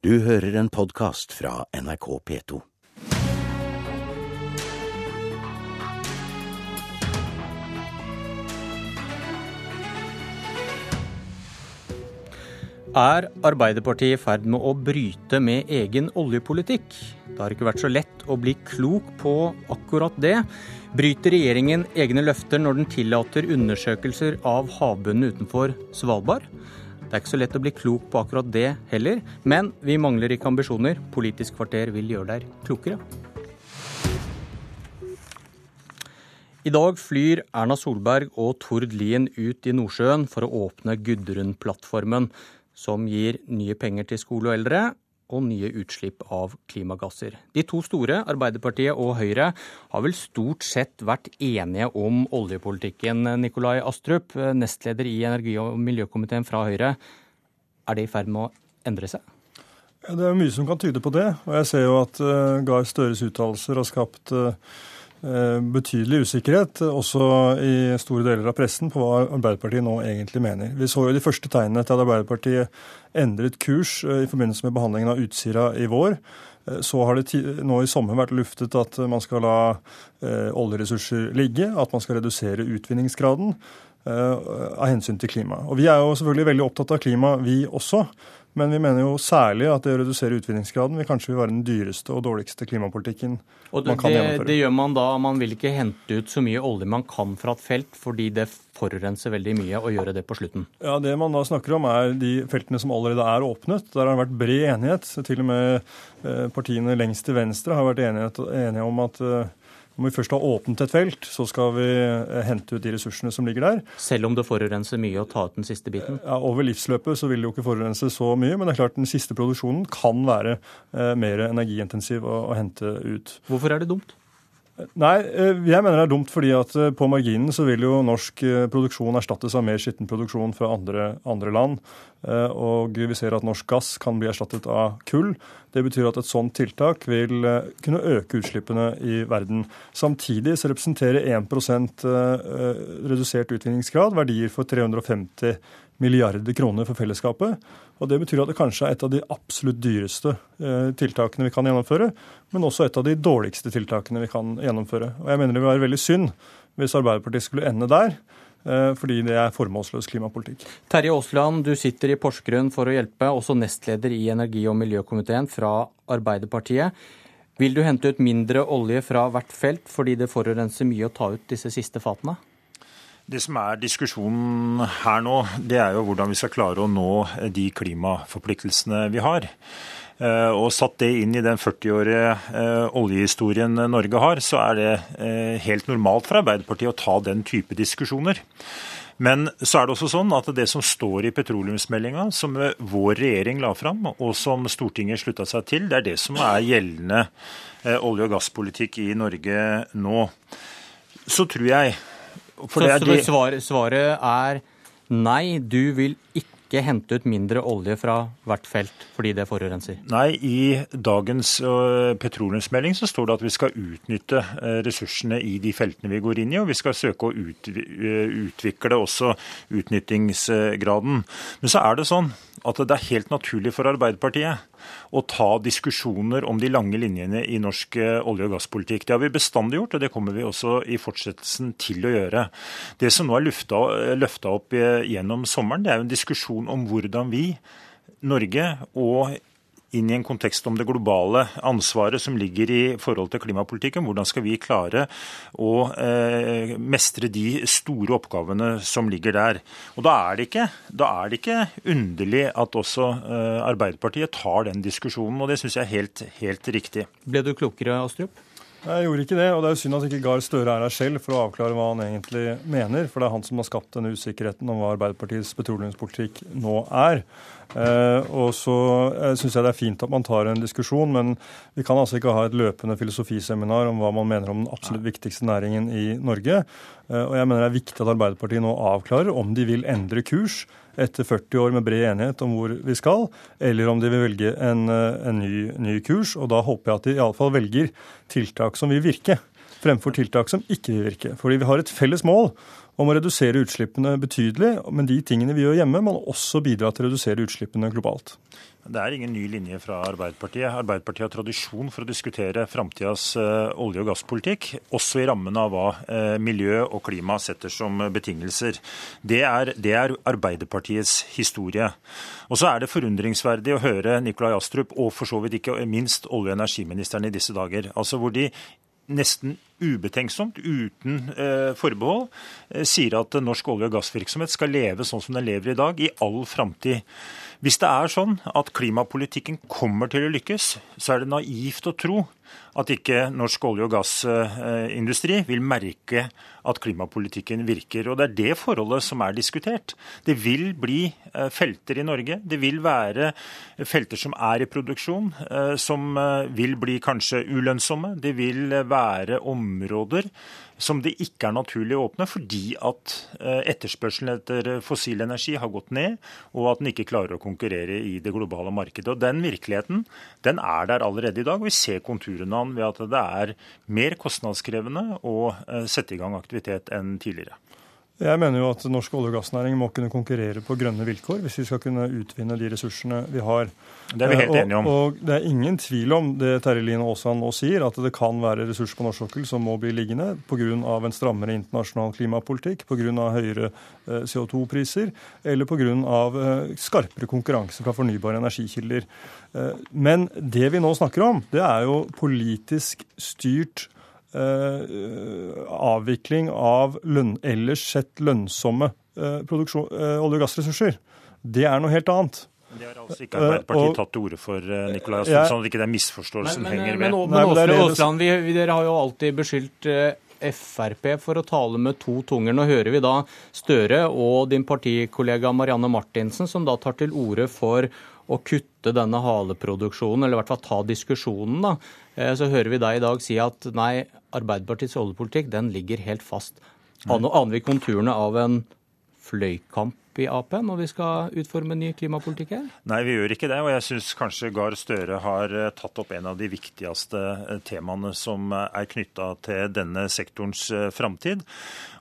Du hører en podkast fra NRK P2. Er Arbeiderpartiet i ferd med å bryte med egen oljepolitikk? Det har ikke vært så lett å bli klok på akkurat det. Bryter regjeringen egne løfter når den tillater undersøkelser av havbunnen utenfor Svalbard? Det er ikke så lett å bli klok på akkurat det heller, men vi mangler ikke ambisjoner. Politisk kvarter vil gjøre deg klokere. I dag flyr Erna Solberg og Tord Lien ut i Nordsjøen for å åpne Gudrun-plattformen som gir nye penger til skole og eldre og nye utslipp av klimagasser. De to store, Arbeiderpartiet og Høyre, har vel stort sett vært enige om oljepolitikken. Nikolai Astrup, nestleder i energi- og miljøkomiteen fra Høyre. Er det i ferd med å endre seg? Det er mye som kan tyde på det. Og jeg ser jo at uh, Gahr Støres uttalelser har skapt Eh, betydelig usikkerhet, også i store deler av pressen, på hva Arbeiderpartiet nå egentlig mener. Vi så jo de første tegnene til at Arbeiderpartiet endret kurs eh, i forbindelse med behandlingen av Utsira i vår. Eh, så har det nå i sommer vært luftet at man skal la oljeressurser ligge, at man skal redusere utvinningsgraden av hensyn til klima. Og Vi er jo selvfølgelig veldig opptatt av klima, vi også. Men vi mener jo særlig at det å redusere utvinningsgraden vil kanskje være den dyreste og dårligste klimapolitikken og det, man kan gjennomføre. Det gjør man da, man vil ikke hente ut så mye olje man kan fra et felt, fordi det forurenser veldig mye å gjøre det på slutten? Ja, Det man da snakker om er de feltene som allerede er åpnet. Der har det vært bred enighet. Til og med eh, partiene lengst til venstre har vært enige, om at eh, når vi først har åpnet et felt, så skal vi eh, hente ut de ressursene som ligger der. Selv om det forurenser mye å ta ut den siste biten? Ja, Over livsløpet så vil det jo ikke forurense så mye, men det er klart den siste produksjonen kan være eh, mer energiintensiv å, å hente ut. Hvorfor er det dumt? Nei, eh, jeg mener det er dumt fordi at eh, på marginen så vil jo norsk eh, produksjon erstattes av mer skitten produksjon fra andre, andre, land. Og vi ser at norsk gass kan bli erstattet av kull. Det betyr at et sånt tiltak vil kunne øke utslippene i verden. Samtidig så representerer 1% redusert utvinningsgrad verdier for 350 milliarder kroner for fellesskapet. Og Det betyr at det kanskje er et av de absolutt dyreste eh, tiltakene vi kan gjennomføre, men også et av de dårligste tiltakene vi kan gjennomføre. Og Jeg mener det vil være veldig synd hvis Arbeiderpartiet skulle ende der. Eh, fordi det er formålsløs klimapolitikk. Terje Aasland, du sitter i Porsgrunn for å hjelpe, også nestleder i energi- og miljøkomiteen fra Arbeiderpartiet. Vil du hente ut mindre olje fra hvert felt fordi det forurenser mye å ta ut disse siste fatene? Det som er diskusjonen her nå, det er jo hvordan vi skal klare å nå de klimaforpliktelsene vi har. Eh, og satt det inn i den 40-årige eh, oljehistorien Norge har, så er det eh, helt normalt for Arbeiderpartiet å ta den type diskusjoner. Men så er det også sånn at det som står i petroleumsmeldinga, som vår regjering la fram, og som Stortinget slutta seg til, det er det som er gjeldende olje- og gasspolitikk i Norge nå. Så tror jeg så, så svaret, svaret er nei, du vil ikke hente ut mindre olje fra hvert felt fordi det forurenser? Nei, i dagens petroleumsmelding så står det at vi skal utnytte ressursene i de feltene vi går inn i, og vi skal søke å utvikle også utnyttingsgraden. Men så er det sånn at det er helt naturlig for Arbeiderpartiet å ta diskusjoner om de lange linjene i norsk olje- og gasspolitikk. Det har vi bestandig gjort, og det kommer vi også i fortsettelsen til å gjøre. Det som nå er løfta opp gjennom sommeren, det er jo en diskusjon om hvordan vi Norge og inn i en kontekst om det globale ansvaret som ligger i forhold til klimapolitikken. Hvordan skal vi klare å eh, mestre de store oppgavene som ligger der. Og Da er det ikke, er det ikke underlig at også eh, Arbeiderpartiet tar den diskusjonen, og det syns jeg er helt, helt riktig. Ble du klokere, Astrup? Jeg gjorde ikke det, og det er jo synd at ikke Gahr Støre er her selv for å avklare hva han egentlig mener. For det er han som har skapt denne usikkerheten om hva Arbeiderpartiets petroleumspolitikk nå er. Eh, og så eh, syns jeg det er fint at man tar en diskusjon, men vi kan altså ikke ha et løpende filosofiseminar om hva man mener om den absolutt viktigste næringen i Norge. Eh, og jeg mener det er viktig at Arbeiderpartiet nå avklarer om de vil endre kurs etter 40 år med bred enighet om hvor vi skal, eller om de vil velge en, en ny, ny, kurs. Og da håper jeg at de iallfall velger tiltak som vil virke. fremfor tiltak som ikke vil virke. Fordi vi har et felles mål om å redusere utslippene betydelig, men de tingene vi gjør hjemme, må også bidra til å redusere utslippene globalt. Det er ingen ny linje fra Arbeiderpartiet. Arbeiderpartiet har tradisjon for å diskutere framtidas uh, olje- og gasspolitikk, også i rammen av hva uh, miljø og klima setter som betingelser. Det er, det er Arbeiderpartiets historie. Og så er det forundringsverdig å høre Nikolai Astrup, og for så vidt ikke minst olje- og energiministeren i disse dager, altså hvor de nesten ubetenksomt, uten eh, forbehold, eh, sier at norsk olje- og gassvirksomhet skal leve sånn som den lever i dag, i all framtid. Hvis det er sånn at klimapolitikken kommer til å lykkes, så er det naivt å tro at ikke norsk olje- og gassindustri vil merke at klimapolitikken virker. Og Det er det forholdet som er diskutert. Det vil bli eh, felter i Norge. Det vil være felter som er i produksjon, eh, som eh, vil bli kanskje ulønnsomme. Det vil være områder som det ikke er naturlig å åpne, fordi at eh, etterspørselen etter fossil energi har gått ned, og at den ikke klarer å konkurrere i det globale markedet. Og Den virkeligheten den er der allerede i dag, vi ser konturene av den ved at det er mer kostnadskrevende å eh, sette i gang aktivitet enn tidligere. Jeg mener jo at norsk olje- og gassnæring må kunne konkurrere på grønne vilkår hvis vi skal kunne utvinne de ressursene vi har. Det er vi helt eh, enige om. Og, og det er ingen tvil om det Terje Line Aasland nå sier, at det kan være ressurser på norsk sokkel som må bli liggende pga. en strammere internasjonal klimapolitikk, pga. høyere eh, CO2-priser eller pga. Eh, skarpere konkurranse fra fornybare energikilder. Men det vi nå snakker om, det er jo politisk styrt avvikling av lønn, ellers sett lønnsomme eh, olje- og gassressurser. Det er noe helt annet. Det har altså ikke Arbeiderpartiet tatt til orde for, eh, Nikolai Astrup, sånn at ikke den misforståelsen men, men, henger men, ved. Men, men Aasland, vi, vi, dere har jo alltid beskyldt Frp for å tale med to tunger. Nå hører vi da Støre og din partikollega Marianne Martinsen som da tar til orde for å kutte denne haleproduksjonen, eller i hvert fall ta diskusjonen. da. Så hører vi deg i dag si at nei, Arbeiderpartiets oljepolitikk den ligger helt fast. Nå aner vi konturene av en fløykamp i Ap når vi skal utforme ny klimapolitikk her? Nei, vi gjør ikke det. Og jeg syns kanskje Gahr Støre har eh, tatt opp en av de viktigste eh, temaene som eh, er knytta til denne sektorens framtid.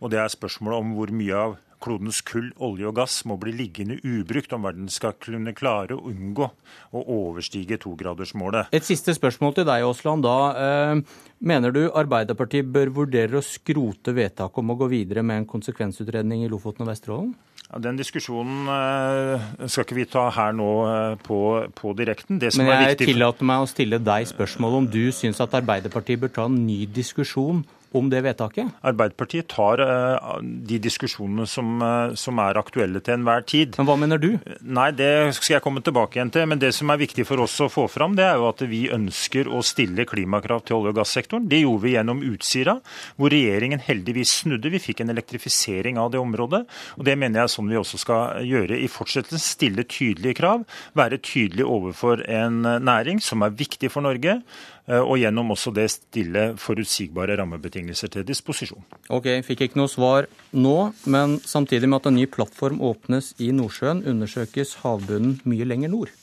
Og det er spørsmålet om hvor mye av klodens kull, olje og gass må bli liggende ubrukt om verden skal kunne klare å unngå å overstige togradersmålet. Et siste spørsmål til deg, Aasland. Da, eh, mener du Arbeiderpartiet bør vurdere å skrote vedtaket om å gå videre med en konsekvensutredning i Lofoten og Vesterålen? Ja, den diskusjonen eh, skal ikke vi ta her nå eh, på, på direkten. Men jeg tillater meg å stille deg spørsmål om du syns at Arbeiderpartiet bør ta en ny diskusjon om det vedtaket? Arbeiderpartiet tar uh, de diskusjonene som, uh, som, er aktuelle til enhver tid. Men hva mener du? Nei, Det skal jeg komme tilbake igjen til. Men det som er viktig for oss å få fram, det er jo at vi ønsker å stille klimakrav til olje- og gassektoren. Det gjorde vi gjennom Utsira, hvor regjeringen heldigvis snudde. Vi fikk en elektrifisering av det området. Og det mener jeg er sånn vi også skal gjøre i fortsettelsen. Stille tydelige krav. Være tydelig overfor en næring som er viktig for Norge Eh, og gjennom også det stille forutsigbare rammebetingelser til disposisjon. Ok, Fikk ikke noe svar nå, men samtidig med at en ny plattform åpnes i Nordsjøen, undersøkes havbunnen mye lenger nord.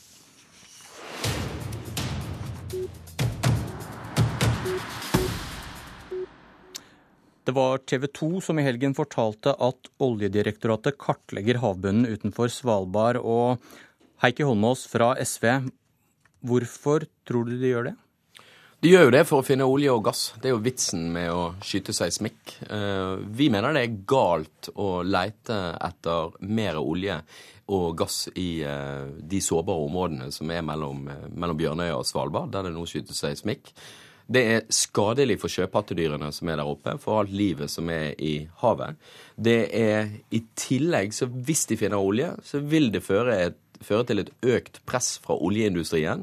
Det var TV 2 som i helgen fortalte at Oljedirektoratet kartlegger havbunnen utenfor Svalbard. Og Heikki Holmås fra SV, hvorfor tror du de gjør det? De gjør jo det for å finne olje og gass. Det er jo vitsen med å skyte seismikk. Eh, vi mener det er galt å leite etter mer olje og gass i eh, de sårbare områdene som er mellom, mellom Bjørnøya og Svalbard, der det nå skytes seismikk. Det er skadelig for sjøpattedyrene som er der oppe, for alt livet som er i havet. Det er i tillegg, så hvis de finner olje, så vil det føre, et, føre til et økt press fra oljeindustrien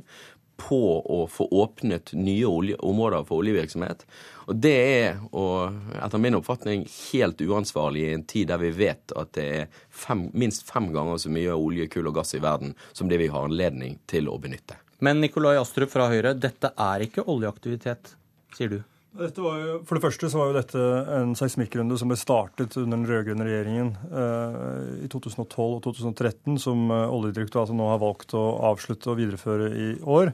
på å få åpnet nye olje, områder for oljevirksomhet. Og det er, og etter min oppfatning, helt uansvarlig i en tid der vi vet at det er fem, minst fem ganger så mye olje, kull og gass i verden som det vi har anledning til å benytte. Men Nikolai Astrup fra Høyre, dette er ikke oljeaktivitet, sier du? Jo, for det første så var jo dette en seismikkrunde som ble startet under den rød-grønne regjeringen eh, i 2012 og 2013, som eh, Oljedirektoratet nå har valgt å avslutte og videreføre i år.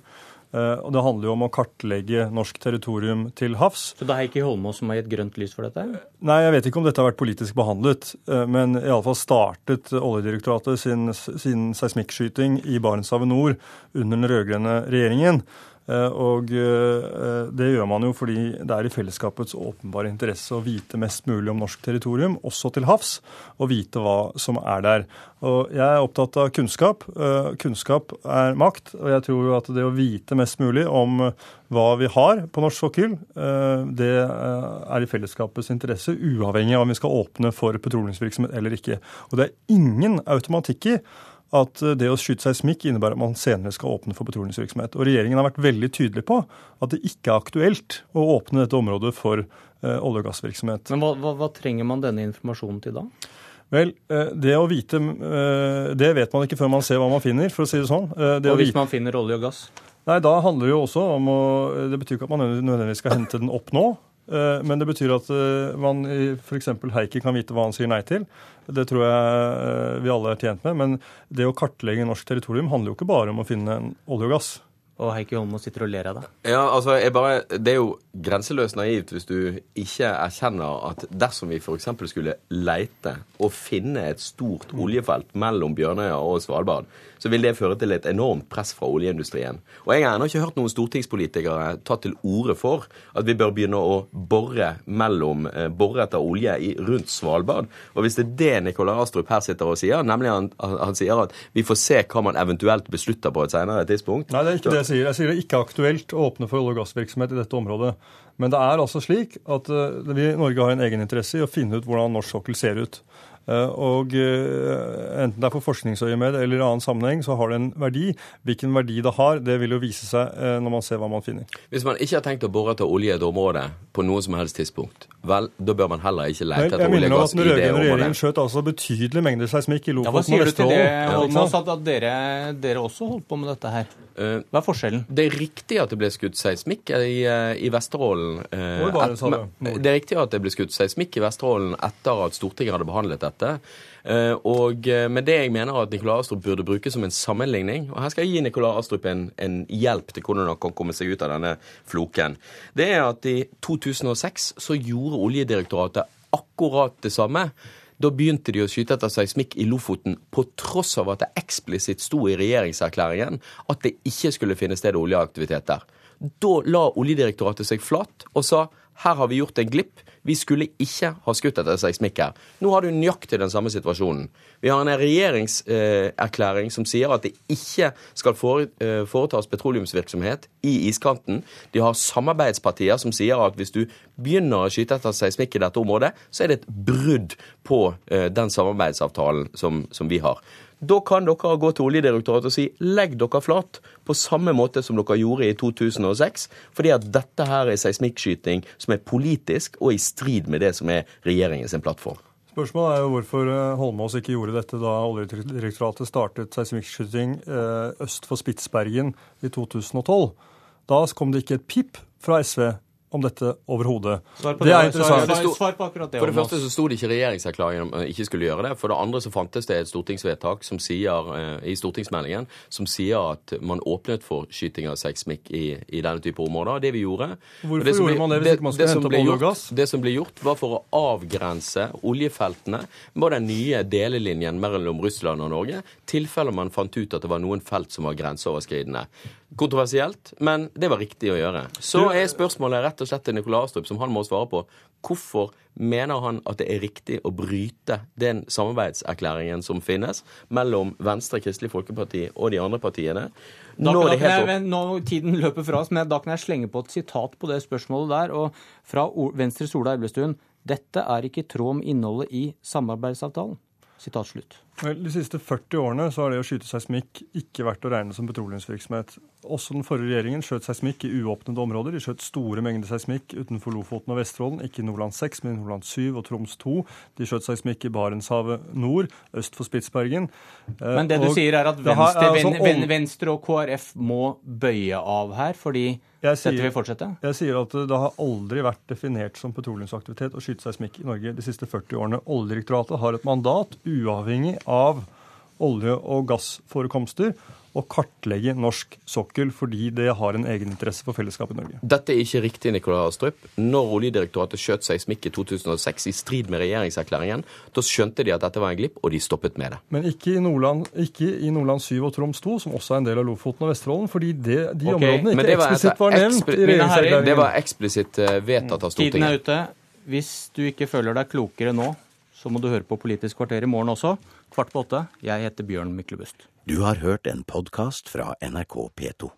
Eh, og det handler jo om å kartlegge norsk territorium til havs. Så det er ikke Holmås som har gitt grønt lys for dette? Nei, jeg vet ikke om dette har vært politisk behandlet, eh, men iallfall startet Oljedirektoratet sin, sin seismikkskyting i Barentshavet nord under den rød-grønne regjeringen. Eh, og eh, det gjør man jo fordi det er i fellesskapets åpenbare interesse å vite mest mulig om norsk territorium, også til havs, og vite hva som er der. Og Jeg er opptatt av kunnskap. Eh, kunnskap er makt, og jeg tror jo at det å vite mest mulig om hva vi har på norsk sokkel, det er i fellesskapets interesse, uavhengig av om vi skal åpne for petroleumsvirksomhet eller ikke. Og det er ingen automatikk i at eh, det å skyte seismikk innebærer at man senere skal åpne for petroleumsvirksomhet. Og Regjeringen har vært veldig tydelig på at det ikke er aktuelt å åpne dette området for uh, olje- og gassvirksomhet. Men hva, hva, hva, trenger man denne informasjonen til da? Vel, uh, det å vite Det vet man ikke før man ser hva man finner, for å si det sånn. Det og hvis man finner olje og gass? Nei, da handler det jo også om å Det betyr ikke at man nødvendigvis skal hente den opp nå. Eh, men det betyr at eh, man f.eks. Heikki kan vite hva han sier nei til. Det tror jeg eh, vi alle er tjent med. Men det å kartlegge norsk territorium handler jo ikke bare om å finne olje og gass. Og Heikki Holmås sitter og ler av deg. Ja, altså, bare, Det er jo grenseløst naivt hvis du ikke erkjenner at dersom vi f.eks. skulle leite og finne et stort oljefelt mellom Bjørnøya og Svalbard, så vil det føre til et enormt press fra oljeindustrien. Og jeg har ennå ikke hørt noen stortingspolitikere ta til orde for at vi bør begynne å bore, mellom, eh, bore etter olje i, rundt Svalbard. Og hvis det er det Nikolai Astrup her sitter og sier, nemlig han, han sier at vi får se hva man eventuelt beslutter på et senere tidspunkt Nei, det er ikke det jeg sier. Jeg sier det er ikke aktuelt å åpne for olje- og gassvirksomhet i dette området. Men det er altså slik at uh, vi i Norge har en egeninteresse i å finne ut hvordan norsk sokkel ser ut. Eh, og eh, enten det er for forskningsøyemed eller i annen sammenheng, så har det en verdi. Hvilken verdi det har, det vil jo vise seg eh, når man ser hva man finner. Hvis man ikke har tenkt å bore etter olje i et område på noe som helst tidspunkt, vel, da bør man heller ikke lete etter olje og gass i det området. Den rød-grønne regjeringen skjøt altså betydelige mengder seismikk i Lofoten og Vesterålen. Ja, hva sier du til det, Holmås, at, at dere, dere, også holdt på med dette her? Hva er forskjellen? Det er riktig at det ble skutt seismikk i, i Vesterålen. det er riktig at det ble skutt seismikk i Vesterålen etter at Stortinget hadde behandlet dette. Eh, og eh, med det jeg mener at Nikolai Astrup burde bruke som en sammenligning Og her skal jeg gi Nikolai Astrup en, en hjelp til hvordan han kan komme seg ut av denne floken. Det er at i 2006 så gjorde Oljedirektoratet akkurat det samme. Da begynte de å skyte etter seismikk i Lofoten på tross av at det eksplisitt sto i regjeringserklæringen at det ikke skulle finne sted oljeaktivitet der. Da la Oljedirektoratet seg flat og sa her har vi gjort en glipp. Vi skulle ikke ha skutt etter seismikk her. Nå har du nøyaktig den samme situasjonen. Vi har en regjeringserklæring som sier at det ikke skal eh, foretas petroleumsvirksomhet i iskanten. De har samarbeidspartier som sier at hvis du begynner å skyte etter seismikk i dette området, så er det et brudd på eh, den samarbeidsavtalen som, som vi har. Da kan dere gå til Oljedirektoratet og si legg dere flat, på samme måte som dere gjorde i 2006. Fordi at dette her er seismikkskyting som er politisk og i strid med det som er regjeringens plattform. Spørsmålet er jo hvorfor eh, Holmås ikke gjorde dette da Oljedirektoratet startet seismikkskyting eh, øst for Spitsbergen i 2012. Da kom det ikke et pip fra SV om dette overhodet. Det er interessant. Svar, på akkurat det. For det første så sto det ikke i regjeringserklæringen om ikke skulle gjøre det. For det andre så fantes det et stortingsvedtak som sier, eh, i stortingsmeldingen som sier at man åpnet for skyting av seismikk i, i, denne type områder. Det vi gjorde Hvorfor det gjorde ble, man det hvis ikke man skulle hente opp olje og gass? Det som ble gjort, var for å avgrense oljefeltene med den nye delelinjen mellom Russland og Norge, tilfeller man fant ut at det var noen felt som var grenseoverskridende. Kontroversielt, men det var riktig å gjøre. Så er spørsmålet rett og slett til Nikolai Astrup, som han må svare på. Hvorfor mener han at det er riktig å bryte den samarbeidserklæringen som finnes mellom Venstre, Kristelig Folkeparti og de andre partiene? Nå, jeg, nå Tiden løper fra oss, men da kan jeg slenge på et sitat på det spørsmålet der. og Fra Venstres Ola Elvestuen. Dette er ikke i tråd med innholdet i samarbeidsavtalen. Vel, De siste 40 årene så har det å skyte seismikk ikke vært å regne som petroleumsvirksomhet. Også den forrige regjeringen skjøt seismikk i uåpnede områder. De skjøt store mengder seismikk utenfor Lofoten og Vesterålen, ikke i Nordland 6, men i Nordland 7 og Troms 2. De skjøt seismikk i Barentshavet nord, øst for Spitsbergen. Eh, men det du og sier er at Venstre, har, altså, Venstre, og KrF må bøye av her, fordi sier, dette vil fortsette? Jeg sier at det har aldri vært definert som petroleumsaktivitet å skyte seismikk i Norge de siste 40 årene. Oljedirektoratet har et mandat uavhengig av olje- og gassforekomster å kartlegge norsk sokkel fordi det har en egeninteresse for fellesskapet i Norge. Dette er ikke riktig, Nikolai Astrup. Når Oljedirektoratet skjøt seismikk i 2006 i strid med regjeringserklæringen, da skjønte de at dette var en glipp, og de stoppet med det. Men ikke i Nordland, ikke i Nordland 7 og Troms 2, som også er en del av Lofoten og Vesterålen, fordi det, de okay, områdene ikke var eksplisitt altså var nevnt ekspl i regjeringserklæringen. Det var eksplisitt eh, vedtatt av Tiden er ute. Hvis du ikke føler deg klokere nå, så må du høre på Politisk kvarter i morgen også. Kvart på åtte. Jeg heter Bjørn Myklebust. Du har hørt en podkast fra NRK P2.